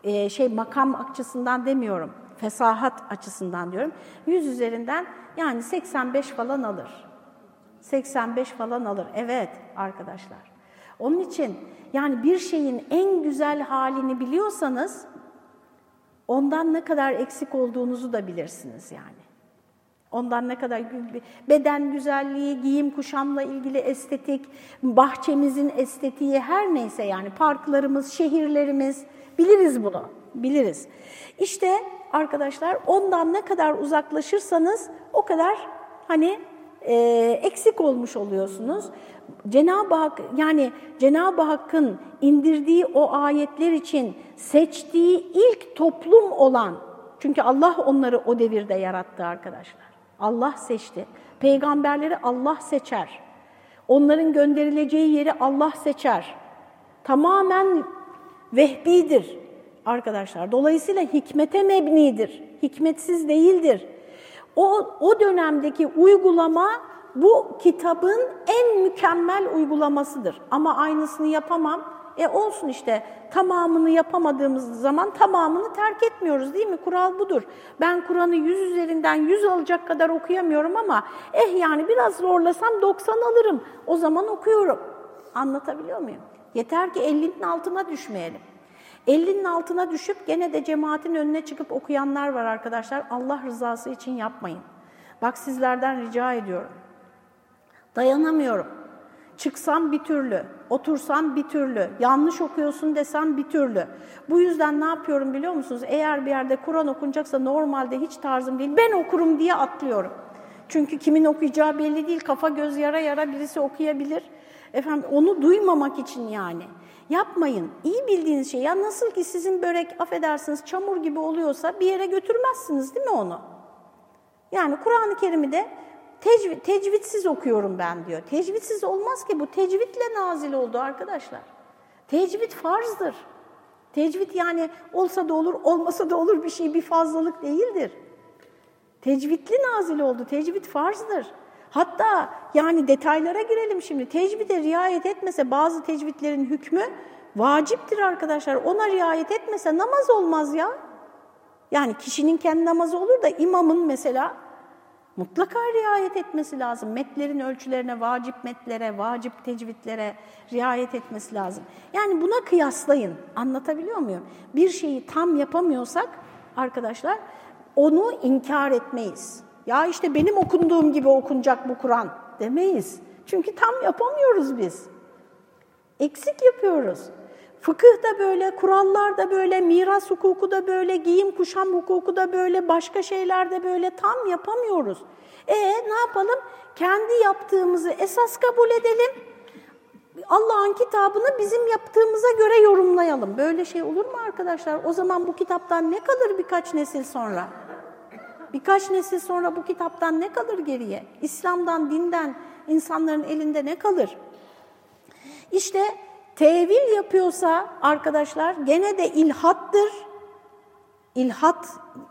Ee, şey makam açısından demiyorum, fesahat açısından diyorum. Yüz üzerinden yani 85 falan alır. 85 falan alır. Evet arkadaşlar. Onun için yani bir şeyin en güzel halini biliyorsanız ondan ne kadar eksik olduğunuzu da bilirsiniz yani. Ondan ne kadar beden güzelliği, giyim kuşamla ilgili estetik, bahçemizin estetiği her neyse yani parklarımız, şehirlerimiz biliriz bunu, biliriz. İşte arkadaşlar ondan ne kadar uzaklaşırsanız o kadar hani e, eksik olmuş oluyorsunuz. Cenab-ı Hak yani Cenab-ı Hakk'ın indirdiği o ayetler için seçtiği ilk toplum olan çünkü Allah onları o devirde yarattı arkadaşlar. Allah seçti. Peygamberleri Allah seçer. Onların gönderileceği yeri Allah seçer. Tamamen vehbidir arkadaşlar. Dolayısıyla hikmete mebnidir. Hikmetsiz değildir. O, o dönemdeki uygulama bu kitabın en mükemmel uygulamasıdır. Ama aynısını yapamam. E olsun işte tamamını yapamadığımız zaman tamamını terk etmiyoruz değil mi? Kural budur. Ben Kur'an'ı 100 üzerinden 100 alacak kadar okuyamıyorum ama eh yani biraz zorlasam 90 alırım. O zaman okuyorum. Anlatabiliyor muyum? Yeter ki 50'nin altına düşmeyelim. 50'nin altına düşüp gene de cemaatin önüne çıkıp okuyanlar var arkadaşlar. Allah rızası için yapmayın. Bak sizlerden rica ediyorum. Dayanamıyorum. Çıksam bir türlü, otursam bir türlü, yanlış okuyorsun desem bir türlü. Bu yüzden ne yapıyorum biliyor musunuz? Eğer bir yerde Kur'an okunacaksa normalde hiç tarzım değil, ben okurum diye atlıyorum. Çünkü kimin okuyacağı belli değil, kafa göz yara yara birisi okuyabilir. Efendim onu duymamak için yani. Yapmayın. İyi bildiğiniz şey. Ya nasıl ki sizin börek affedersiniz çamur gibi oluyorsa bir yere götürmezsiniz değil mi onu? Yani Kur'an-ı Kerim'i de tecvid, tecvidsiz okuyorum ben diyor. Tecvidsiz olmaz ki bu tecvidle nazil oldu arkadaşlar. Tecvid farzdır. Tecvid yani olsa da olur, olmasa da olur bir şey, bir fazlalık değildir. Tecvidli nazil oldu, tecvid farzdır. Hatta yani detaylara girelim şimdi. Tecvide riayet etmese bazı tecvidlerin hükmü vaciptir arkadaşlar. Ona riayet etmese namaz olmaz ya. Yani kişinin kendi namazı olur da imamın mesela mutlaka riayet etmesi lazım. Metlerin ölçülerine, vacip metlere, vacip tecvidlere riayet etmesi lazım. Yani buna kıyaslayın. Anlatabiliyor muyum? Bir şeyi tam yapamıyorsak arkadaşlar onu inkar etmeyiz. Ya işte benim okunduğum gibi okunacak bu Kur'an demeyiz. Çünkü tam yapamıyoruz biz. Eksik yapıyoruz. Fıkıh da böyle, kurallar da böyle, miras hukuku da böyle, giyim kuşam hukuku da böyle, başka şeyler de böyle tam yapamıyoruz. E ne yapalım? Kendi yaptığımızı esas kabul edelim. Allah'ın kitabını bizim yaptığımıza göre yorumlayalım. Böyle şey olur mu arkadaşlar? O zaman bu kitaptan ne kalır birkaç nesil sonra? Birkaç nesil sonra bu kitaptan ne kalır geriye? İslam'dan, dinden, insanların elinde ne kalır? İşte tevil yapıyorsa arkadaşlar gene de ilhattır. İlhat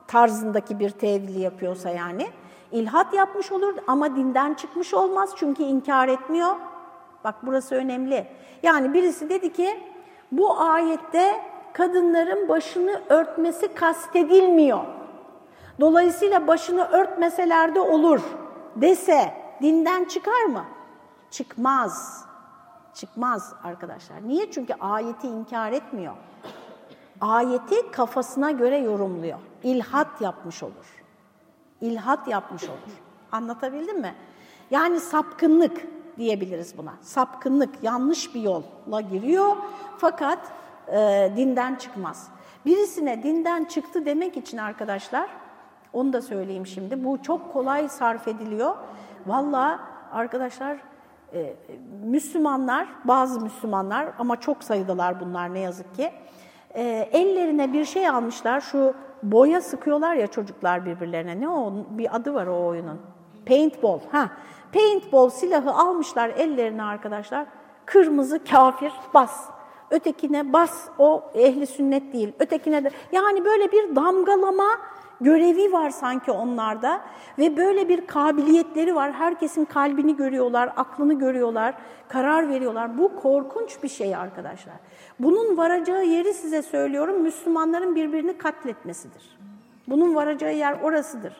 tarzındaki bir tevili yapıyorsa yani. ilhat yapmış olur ama dinden çıkmış olmaz çünkü inkar etmiyor. Bak burası önemli. Yani birisi dedi ki bu ayette kadınların başını örtmesi kastedilmiyor. Dolayısıyla başını örtmeseler de olur dese dinden çıkar mı? Çıkmaz. Çıkmaz arkadaşlar. Niye? Çünkü ayeti inkar etmiyor. Ayeti kafasına göre yorumluyor. İlhat yapmış olur. İlhat yapmış olur. Anlatabildim mi? Yani sapkınlık diyebiliriz buna. Sapkınlık, yanlış bir yolla giriyor fakat e, dinden çıkmaz. Birisine dinden çıktı demek için arkadaşlar, onu da söyleyeyim şimdi. Bu çok kolay sarf ediliyor. Valla arkadaşlar e, Müslümanlar, bazı Müslümanlar ama çok sayıdalar bunlar ne yazık ki. E, ellerine bir şey almışlar, şu boya sıkıyorlar ya çocuklar birbirlerine. Ne o? Bir adı var o oyunun. Paintball. Ha. Paintball silahı almışlar ellerine arkadaşlar. Kırmızı kafir bas. Ötekine bas o ehli sünnet değil. Ötekine de yani böyle bir damgalama görevi var sanki onlarda ve böyle bir kabiliyetleri var. Herkesin kalbini görüyorlar, aklını görüyorlar, karar veriyorlar. Bu korkunç bir şey arkadaşlar. Bunun varacağı yeri size söylüyorum, Müslümanların birbirini katletmesidir. Bunun varacağı yer orasıdır.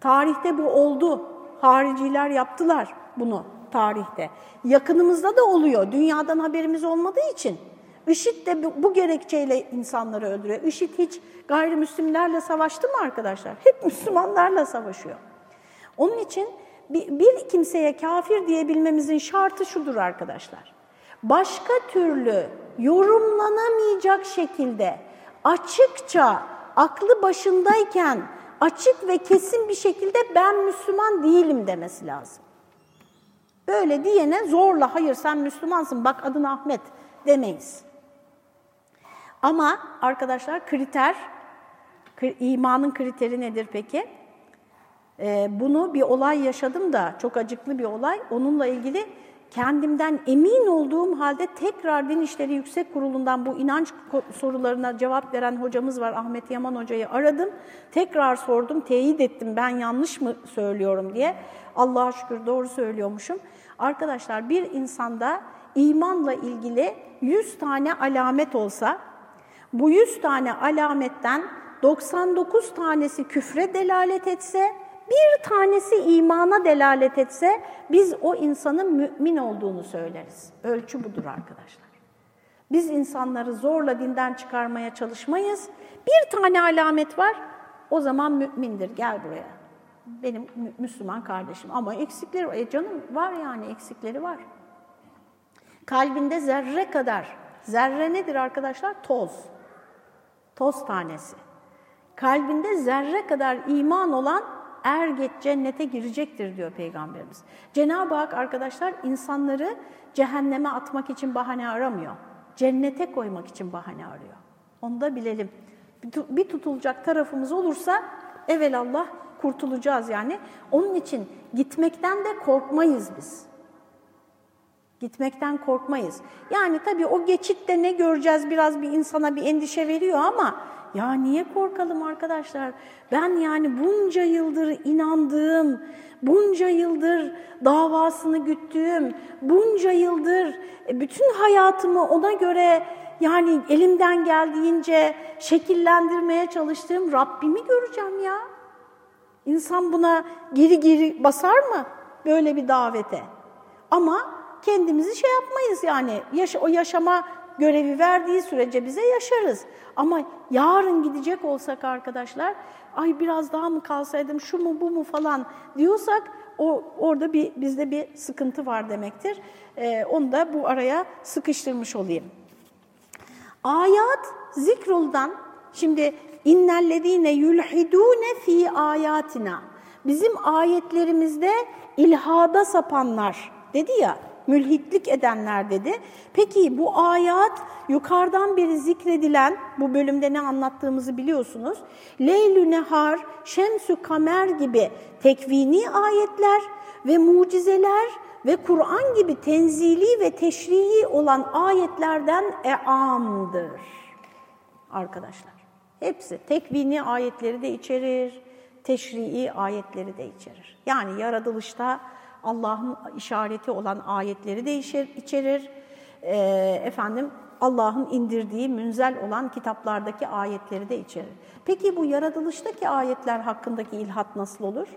Tarihte bu oldu. Hariciler yaptılar bunu tarihte. Yakınımızda da oluyor. Dünyadan haberimiz olmadığı için. IŞİD de bu gerekçeyle insanları öldürüyor. IŞİD hiç gayrimüslimlerle savaştı mı arkadaşlar? Hep Müslümanlarla savaşıyor. Onun için bir, bir kimseye kafir diyebilmemizin şartı şudur arkadaşlar. Başka türlü yorumlanamayacak şekilde açıkça aklı başındayken açık ve kesin bir şekilde ben Müslüman değilim demesi lazım. Böyle diyene zorla hayır sen Müslümansın bak adın Ahmet demeyiz. Ama arkadaşlar kriter, imanın kriteri nedir peki? Ee, bunu bir olay yaşadım da çok acıklı bir olay. Onunla ilgili kendimden emin olduğum halde tekrar Din İşleri Yüksek Kurulu'ndan bu inanç sorularına cevap veren hocamız var Ahmet Yaman Hoca'yı aradım. Tekrar sordum, teyit ettim ben yanlış mı söylüyorum diye. Allah'a şükür doğru söylüyormuşum. Arkadaşlar bir insanda imanla ilgili 100 tane alamet olsa, bu 100 tane alametten 99 tanesi küfre delalet etse, bir tanesi imana delalet etse biz o insanın mümin olduğunu söyleriz. Ölçü budur arkadaşlar. Biz insanları zorla dinden çıkarmaya çalışmayız. Bir tane alamet var, o zaman mümindir. Gel buraya. Benim Müslüman kardeşim ama eksikleri var. E canım var yani eksikleri var. Kalbinde zerre kadar, zerre nedir arkadaşlar? Toz. Toz tanesi. Kalbinde zerre kadar iman olan er geç cennete girecektir diyor Peygamberimiz. Cenab-ı Hak arkadaşlar insanları cehenneme atmak için bahane aramıyor. Cennete koymak için bahane arıyor. Onu da bilelim. Bir tutulacak tarafımız olursa evelallah kurtulacağız yani. Onun için gitmekten de korkmayız biz. Gitmekten korkmayız. Yani tabii o geçitte ne göreceğiz biraz bir insana bir endişe veriyor ama ya niye korkalım arkadaşlar? Ben yani bunca yıldır inandığım, bunca yıldır davasını güttüğüm, bunca yıldır e, bütün hayatımı ona göre yani elimden geldiğince şekillendirmeye çalıştığım Rabbimi göreceğim ya. İnsan buna geri geri basar mı böyle bir davete? Ama kendimizi şey yapmayız yani yaş o yaşama görevi verdiği sürece bize yaşarız. Ama yarın gidecek olsak arkadaşlar, ay biraz daha mı kalsaydım, şu mu bu mu falan diyorsak o orada bir bizde bir sıkıntı var demektir. Ee, onu da bu araya sıkıştırmış olayım. Ayat zikruldan, şimdi innellezine yulhidune fi ayatina. Bizim ayetlerimizde ilhada sapanlar dedi ya, mülhitlik edenler dedi. Peki bu ayat yukarıdan beri zikredilen, bu bölümde ne anlattığımızı biliyorsunuz. Leylü nehar, şemsü kamer gibi tekvini ayetler ve mucizeler ve Kur'an gibi tenzili ve teşrii olan ayetlerden eamdır. Arkadaşlar, hepsi tekvini ayetleri de içerir, teşrii ayetleri de içerir. Yani yaratılışta Allah'ın işareti olan ayetleri de içerir. E, efendim Allah'ın indirdiği münzel olan kitaplardaki ayetleri de içerir. Peki bu yaratılıştaki ayetler hakkındaki ilhat nasıl olur?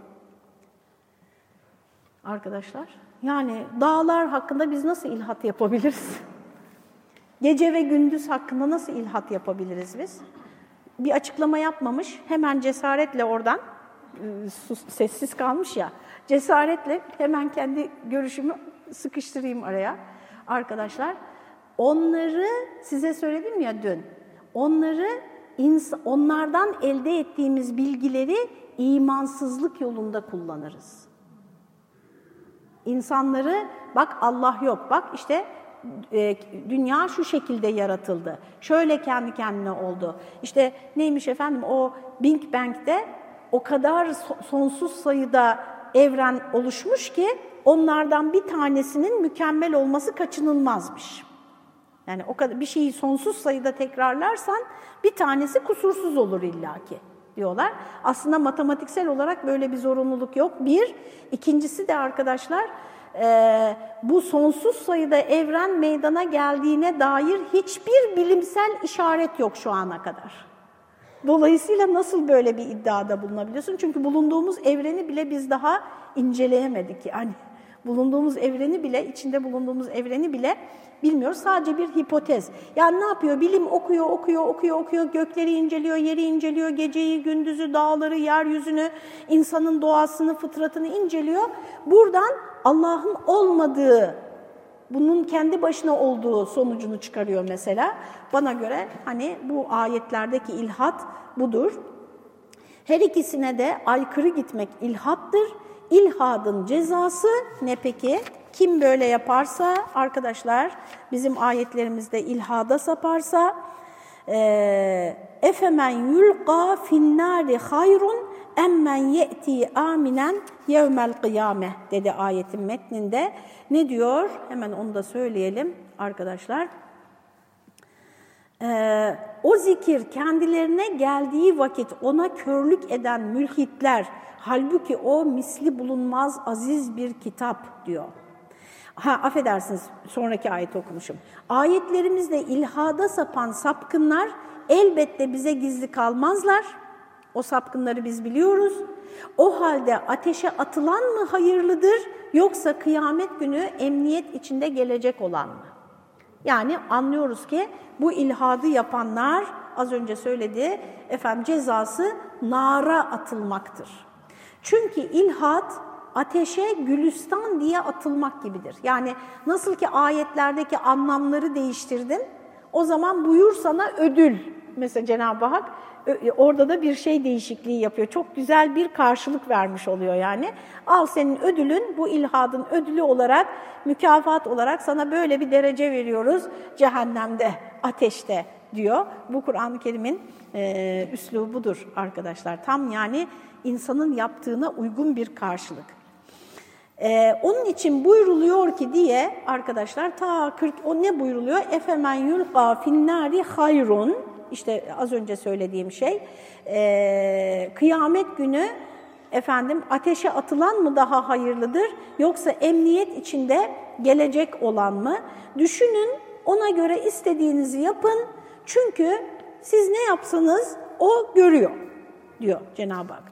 Arkadaşlar, yani dağlar hakkında biz nasıl ilhat yapabiliriz? Gece ve gündüz hakkında nasıl ilhat yapabiliriz biz? Bir açıklama yapmamış, hemen cesaretle oradan, ıı, sessiz kalmış ya, cesaretle hemen kendi görüşümü sıkıştırayım araya. Arkadaşlar, onları size söyledim ya dün, onları onlardan elde ettiğimiz bilgileri imansızlık yolunda kullanırız. İnsanları bak Allah yok, bak işte e, dünya şu şekilde yaratıldı. Şöyle kendi kendine oldu. İşte neymiş efendim o Big Bang'de o kadar sonsuz sayıda evren oluşmuş ki onlardan bir tanesinin mükemmel olması kaçınılmazmış. Yani o kadar bir şeyi sonsuz sayıda tekrarlarsan bir tanesi kusursuz olur illaki diyorlar. Aslında matematiksel olarak böyle bir zorunluluk yok. Bir, ikincisi de arkadaşlar e, bu sonsuz sayıda evren meydana geldiğine dair hiçbir bilimsel işaret yok şu ana kadar. Dolayısıyla nasıl böyle bir iddiada bulunabiliyorsun? Çünkü bulunduğumuz evreni bile biz daha inceleyemedik. Yani bulunduğumuz evreni bile, içinde bulunduğumuz evreni bile bilmiyoruz. Sadece bir hipotez. Yani ne yapıyor? Bilim okuyor, okuyor, okuyor, okuyor. Gökleri inceliyor, yeri inceliyor, geceyi, gündüzü, dağları, yeryüzünü, insanın doğasını, fıtratını inceliyor. Buradan Allah'ın olmadığı bunun kendi başına olduğu sonucunu çıkarıyor mesela. Bana göre hani bu ayetlerdeki ilhat budur. Her ikisine de aykırı gitmek ilhattır. İlhadın cezası ne peki? Kim böyle yaparsa arkadaşlar bizim ayetlerimizde ilhada saparsa efemen yulqa finnari hayrun emmen ye'ti aminen yevmel kıyame dedi ayetin metninde. Ne diyor? Hemen onu da söyleyelim arkadaşlar. Ee, o zikir kendilerine geldiği vakit ona körlük eden mülhitler, halbuki o misli bulunmaz aziz bir kitap diyor. Ha affedersiniz sonraki ayet okumuşum. Ayetlerimizde ilhada sapan sapkınlar elbette bize gizli kalmazlar. O sapkınları biz biliyoruz. O halde ateşe atılan mı hayırlıdır yoksa kıyamet günü emniyet içinde gelecek olan mı? Yani anlıyoruz ki bu ilhadı yapanlar az önce söyledi efendim cezası nara atılmaktır. Çünkü ilhat ateşe gülistan diye atılmak gibidir. Yani nasıl ki ayetlerdeki anlamları değiştirdin, o zaman buyur sana ödül. Mesela Cenab-ı Hak orada da bir şey değişikliği yapıyor. Çok güzel bir karşılık vermiş oluyor yani. Al senin ödülün, bu ilhadın ödülü olarak, mükafat olarak sana böyle bir derece veriyoruz cehennemde, ateşte diyor. Bu Kur'an-ı Kerim'in e, üslubudur arkadaşlar. Tam yani insanın yaptığına uygun bir karşılık. Ee, onun için buyruluyor ki diye arkadaşlar ta 40 o ne buyruluyor? Efemen yulqa finnari hayrun işte az önce söylediğim şey e, kıyamet günü efendim ateşe atılan mı daha hayırlıdır yoksa emniyet içinde gelecek olan mı? Düşünün ona göre istediğinizi yapın çünkü siz ne yapsanız o görüyor diyor Cenab-ı Hak.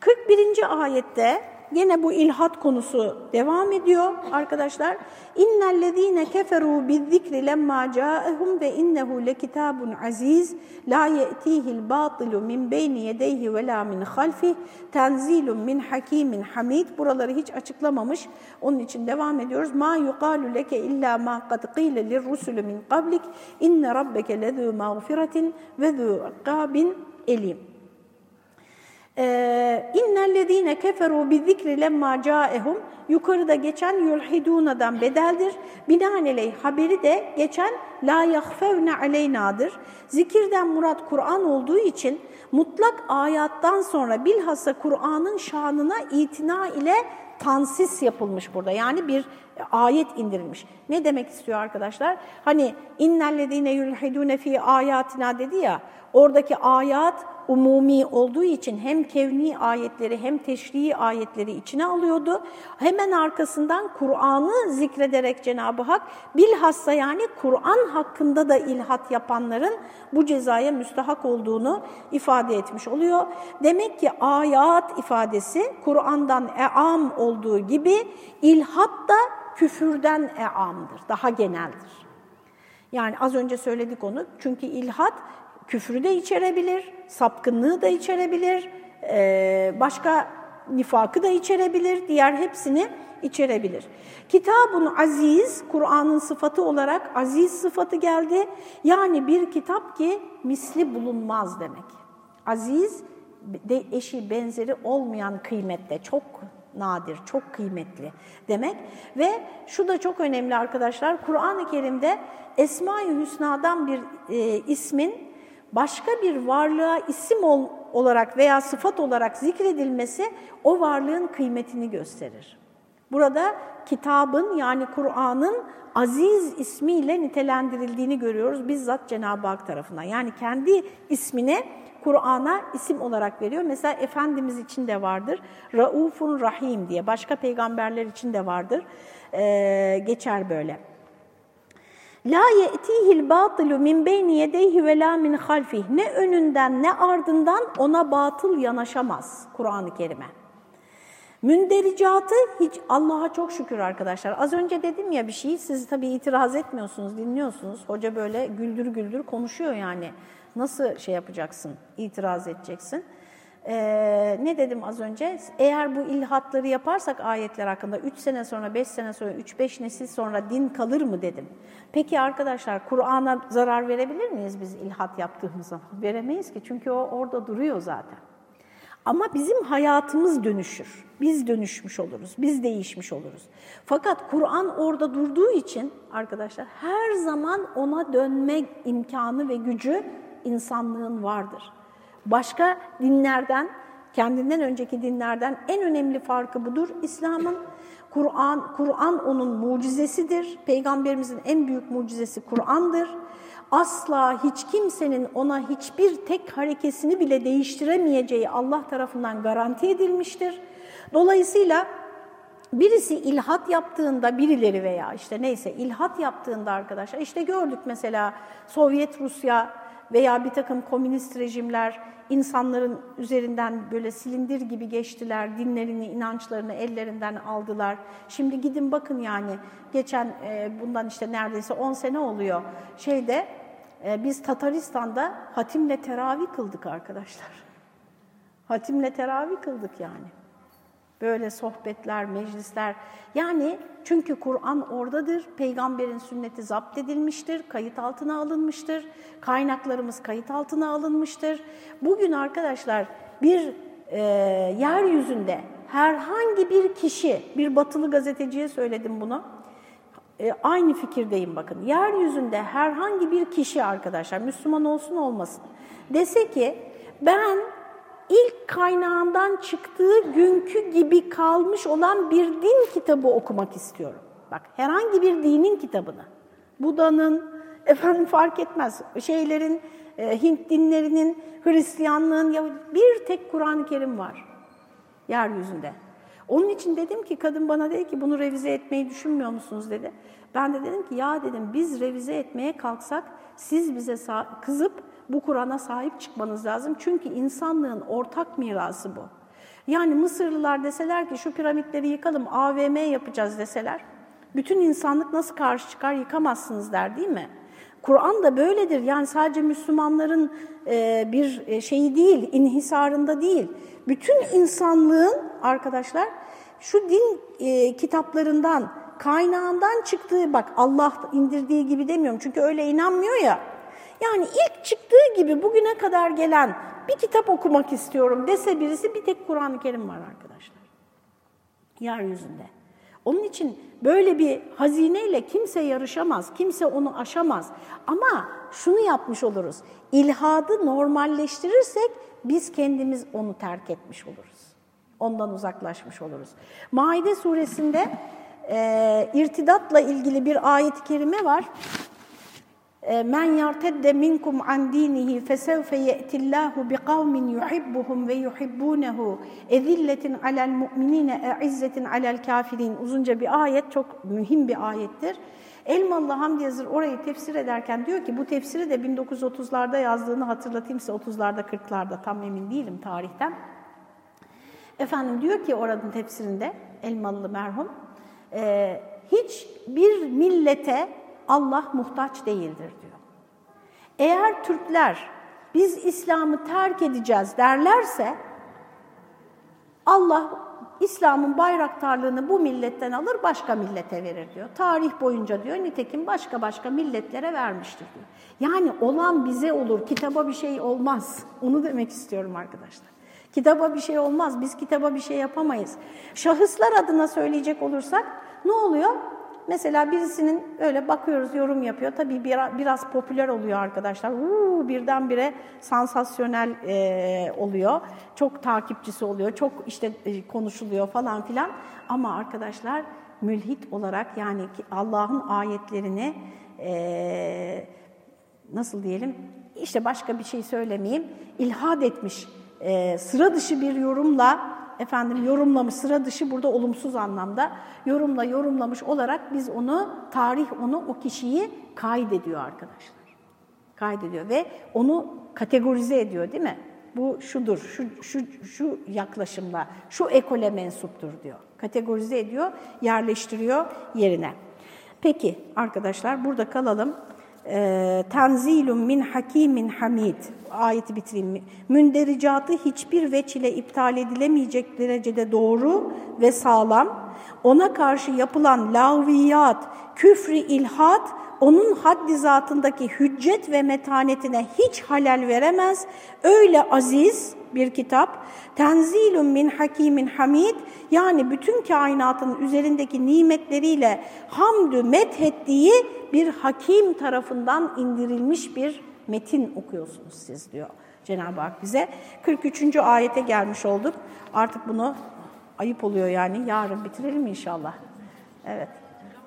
41. ayette Yine bu ilhat konusu devam ediyor arkadaşlar. İnnellezîne keferû bizzikri lemmâ câehum ve innehu lekitabun aziz la ye'tîhil bâtilu min beyni yedeyhi ve la min halfih tenzilun min hakimin hamid. Buraları hiç açıklamamış. Onun için devam ediyoruz. Ma yuqalu leke illa ma kad qîle lirrusulü min qablik inne rabbeke lezû mağfiretin ve zû ikâbin elim. İnnellezîne keferû bizzikri lemma câehum yukarıda geçen yulhidûnadan bedeldir. Binaenaleyh haberi de geçen la yahfevne aleynadır. Zikirden murat Kur'an olduğu için mutlak ayattan sonra bilhassa Kur'an'ın şanına itina ile tansis yapılmış burada. Yani bir ayet indirilmiş. Ne demek istiyor arkadaşlar? Hani innellezîne yulhidûne fî ayatina dedi ya, oradaki ayat umumi olduğu için hem kevni ayetleri hem teşrii ayetleri içine alıyordu. Hemen arkasından Kur'an'ı zikrederek Cenab-ı Hak bilhassa yani Kur'an hakkında da ilhat yapanların bu cezaya müstahak olduğunu ifade etmiş oluyor. Demek ki ayat ifadesi Kur'an'dan e'am olduğu gibi ilhat da küfürden e'amdır, daha geneldir. Yani az önce söyledik onu çünkü ilhat küfrü de içerebilir, sapkınlığı da içerebilir, başka nifakı da içerebilir, diğer hepsini içerebilir. Kitabun aziz, Kur'an'ın sıfatı olarak aziz sıfatı geldi. Yani bir kitap ki misli bulunmaz demek. Aziz, de eşi benzeri olmayan kıymette, çok nadir, çok kıymetli demek. Ve şu da çok önemli arkadaşlar, Kur'an-ı Kerim'de Esma-i Hüsna'dan bir e, ismin başka bir varlığa isim ol, olarak veya sıfat olarak zikredilmesi o varlığın kıymetini gösterir. Burada kitabın yani Kur'an'ın aziz ismiyle nitelendirildiğini görüyoruz bizzat Cenab-ı Hak tarafından. Yani kendi ismine Kur'an'a isim olarak veriyor. Mesela Efendimiz için de vardır. Raufun Rahim diye başka peygamberler için de vardır. Ee, geçer böyle. La ye'tihil batilu min beyni yedeyhi ve la min halfih. Ne önünden ne ardından ona batıl yanaşamaz Kur'an-ı Kerim'e. Mündericatı hiç Allah'a çok şükür arkadaşlar. Az önce dedim ya bir şeyi siz tabii itiraz etmiyorsunuz, dinliyorsunuz. Hoca böyle güldür güldür konuşuyor yani. Nasıl şey yapacaksın, itiraz edeceksin? Ee, ne dedim az önce? Eğer bu ilhatları yaparsak ayetler hakkında 3 sene sonra, 5 sene sonra, 3-5 nesil sonra din kalır mı dedim. Peki arkadaşlar Kur'an'a zarar verebilir miyiz biz ilhat yaptığımız zaman? Veremeyiz ki çünkü o orada duruyor zaten. Ama bizim hayatımız dönüşür. Biz dönüşmüş oluruz, biz değişmiş oluruz. Fakat Kur'an orada durduğu için arkadaşlar her zaman ona dönme imkanı ve gücü insanlığın vardır başka dinlerden Kendinden önceki dinlerden en önemli farkı budur İslam'ın. Kur'an Kur'an onun mucizesidir. Peygamberimizin en büyük mucizesi Kur'an'dır. Asla hiç kimsenin ona hiçbir tek harekesini bile değiştiremeyeceği Allah tarafından garanti edilmiştir. Dolayısıyla birisi ilhat yaptığında birileri veya işte neyse ilhat yaptığında arkadaşlar işte gördük mesela Sovyet Rusya veya bir takım komünist rejimler insanların üzerinden böyle silindir gibi geçtiler, dinlerini, inançlarını ellerinden aldılar. Şimdi gidin bakın yani geçen e, bundan işte neredeyse 10 sene oluyor şeyde e, biz Tataristan'da hatimle teravih kıldık arkadaşlar. Hatimle teravih kıldık yani. Böyle sohbetler, meclisler. Yani çünkü Kur'an oradadır, peygamberin sünneti zapt edilmiştir, kayıt altına alınmıştır, kaynaklarımız kayıt altına alınmıştır. Bugün arkadaşlar bir e, yeryüzünde herhangi bir kişi, bir batılı gazeteciye söyledim bunu, e, aynı fikirdeyim bakın. Yeryüzünde herhangi bir kişi arkadaşlar, Müslüman olsun olmasın, dese ki ben ilk kaynağından çıktığı günkü gibi kalmış olan bir din kitabı okumak istiyorum. Bak herhangi bir dinin kitabını. Buda'nın, efendim fark etmez, şeylerin, e, Hint dinlerinin, Hristiyanlığın, ya bir tek Kur'an-ı Kerim var yeryüzünde. Onun için dedim ki kadın bana dedi ki bunu revize etmeyi düşünmüyor musunuz dedi. Ben de dedim ki ya dedim biz revize etmeye kalksak siz bize kızıp bu Kur'an'a sahip çıkmanız lazım. Çünkü insanlığın ortak mirası bu. Yani Mısırlılar deseler ki şu piramitleri yıkalım, AVM yapacağız deseler, bütün insanlık nasıl karşı çıkar yıkamazsınız der değil mi? Kur'an da böyledir. Yani sadece Müslümanların e, bir e, şeyi değil, inhisarında değil. Bütün insanlığın arkadaşlar şu din e, kitaplarından, kaynağından çıktığı, bak Allah indirdiği gibi demiyorum çünkü öyle inanmıyor ya, yani ilk çıktığı gibi bugüne kadar gelen bir kitap okumak istiyorum dese birisi bir tek Kur'an-ı Kerim var arkadaşlar. Yeryüzünde. Onun için böyle bir hazineyle kimse yarışamaz, kimse onu aşamaz. Ama şunu yapmış oluruz, ilhadı normalleştirirsek biz kendimiz onu terk etmiş oluruz. Ondan uzaklaşmış oluruz. Maide suresinde e, irtidatla ilgili bir ayet-i kerime var. Ee, men yartedde minkum an dinihi fesevfe ye'tillahu bi kavmin yuhibbuhum ve yuhibbunehu ezilletin alel mu'minine e'izzetin alel kafirin uzunca bir ayet çok mühim bir ayettir. Elmalı Hamdi Yazır orayı tefsir ederken diyor ki bu tefsiri de 1930'larda yazdığını hatırlatayım size 30'larda 40'larda tam emin değilim tarihten. Efendim diyor ki oranın tefsirinde Elmalı merhum e, hiç bir millete Allah muhtaç değildir diyor. Eğer Türkler biz İslam'ı terk edeceğiz derlerse Allah İslam'ın bayraktarlığını bu milletten alır başka millete verir diyor. Tarih boyunca diyor nitekim başka başka milletlere vermiştir diyor. Yani olan bize olur, kitaba bir şey olmaz. Onu demek istiyorum arkadaşlar. Kitaba bir şey olmaz, biz kitaba bir şey yapamayız. Şahıslar adına söyleyecek olursak ne oluyor? Mesela birisinin öyle bakıyoruz, yorum yapıyor. Tabii biraz, popüler oluyor arkadaşlar. Uuu, birdenbire sansasyonel e, oluyor. Çok takipçisi oluyor, çok işte e, konuşuluyor falan filan. Ama arkadaşlar mülhit olarak yani Allah'ın ayetlerini e, nasıl diyelim, işte başka bir şey söylemeyeyim, ilhad etmiş, e, sıra dışı bir yorumla efendim yorumlamış, sıra dışı burada olumsuz anlamda yorumla yorumlamış olarak biz onu, tarih onu, o kişiyi kaydediyor arkadaşlar. Kaydediyor ve onu kategorize ediyor değil mi? Bu şudur, şu, şu, şu yaklaşımla, şu ekole mensuptur diyor. Kategorize ediyor, yerleştiriyor yerine. Peki arkadaşlar burada kalalım. Ee, tenzilun min hakimin hamid ayeti bitireyim. Mündericatı hiçbir veç ile iptal edilemeyecek derecede doğru ve sağlam. Ona karşı yapılan laviyat, küfri ilhat, onun haddi zatındaki hüccet ve metanetine hiç halel veremez. Öyle aziz bir kitap, tenzilun min hakimin hamid, yani bütün kainatın üzerindeki nimetleriyle hamdü methettiği bir hakim tarafından indirilmiş bir metin okuyorsunuz siz diyor Cenab-ı Hak bize. 43. ayete gelmiş olduk. Artık bunu ayıp oluyor yani yarın bitirelim inşallah. Evet.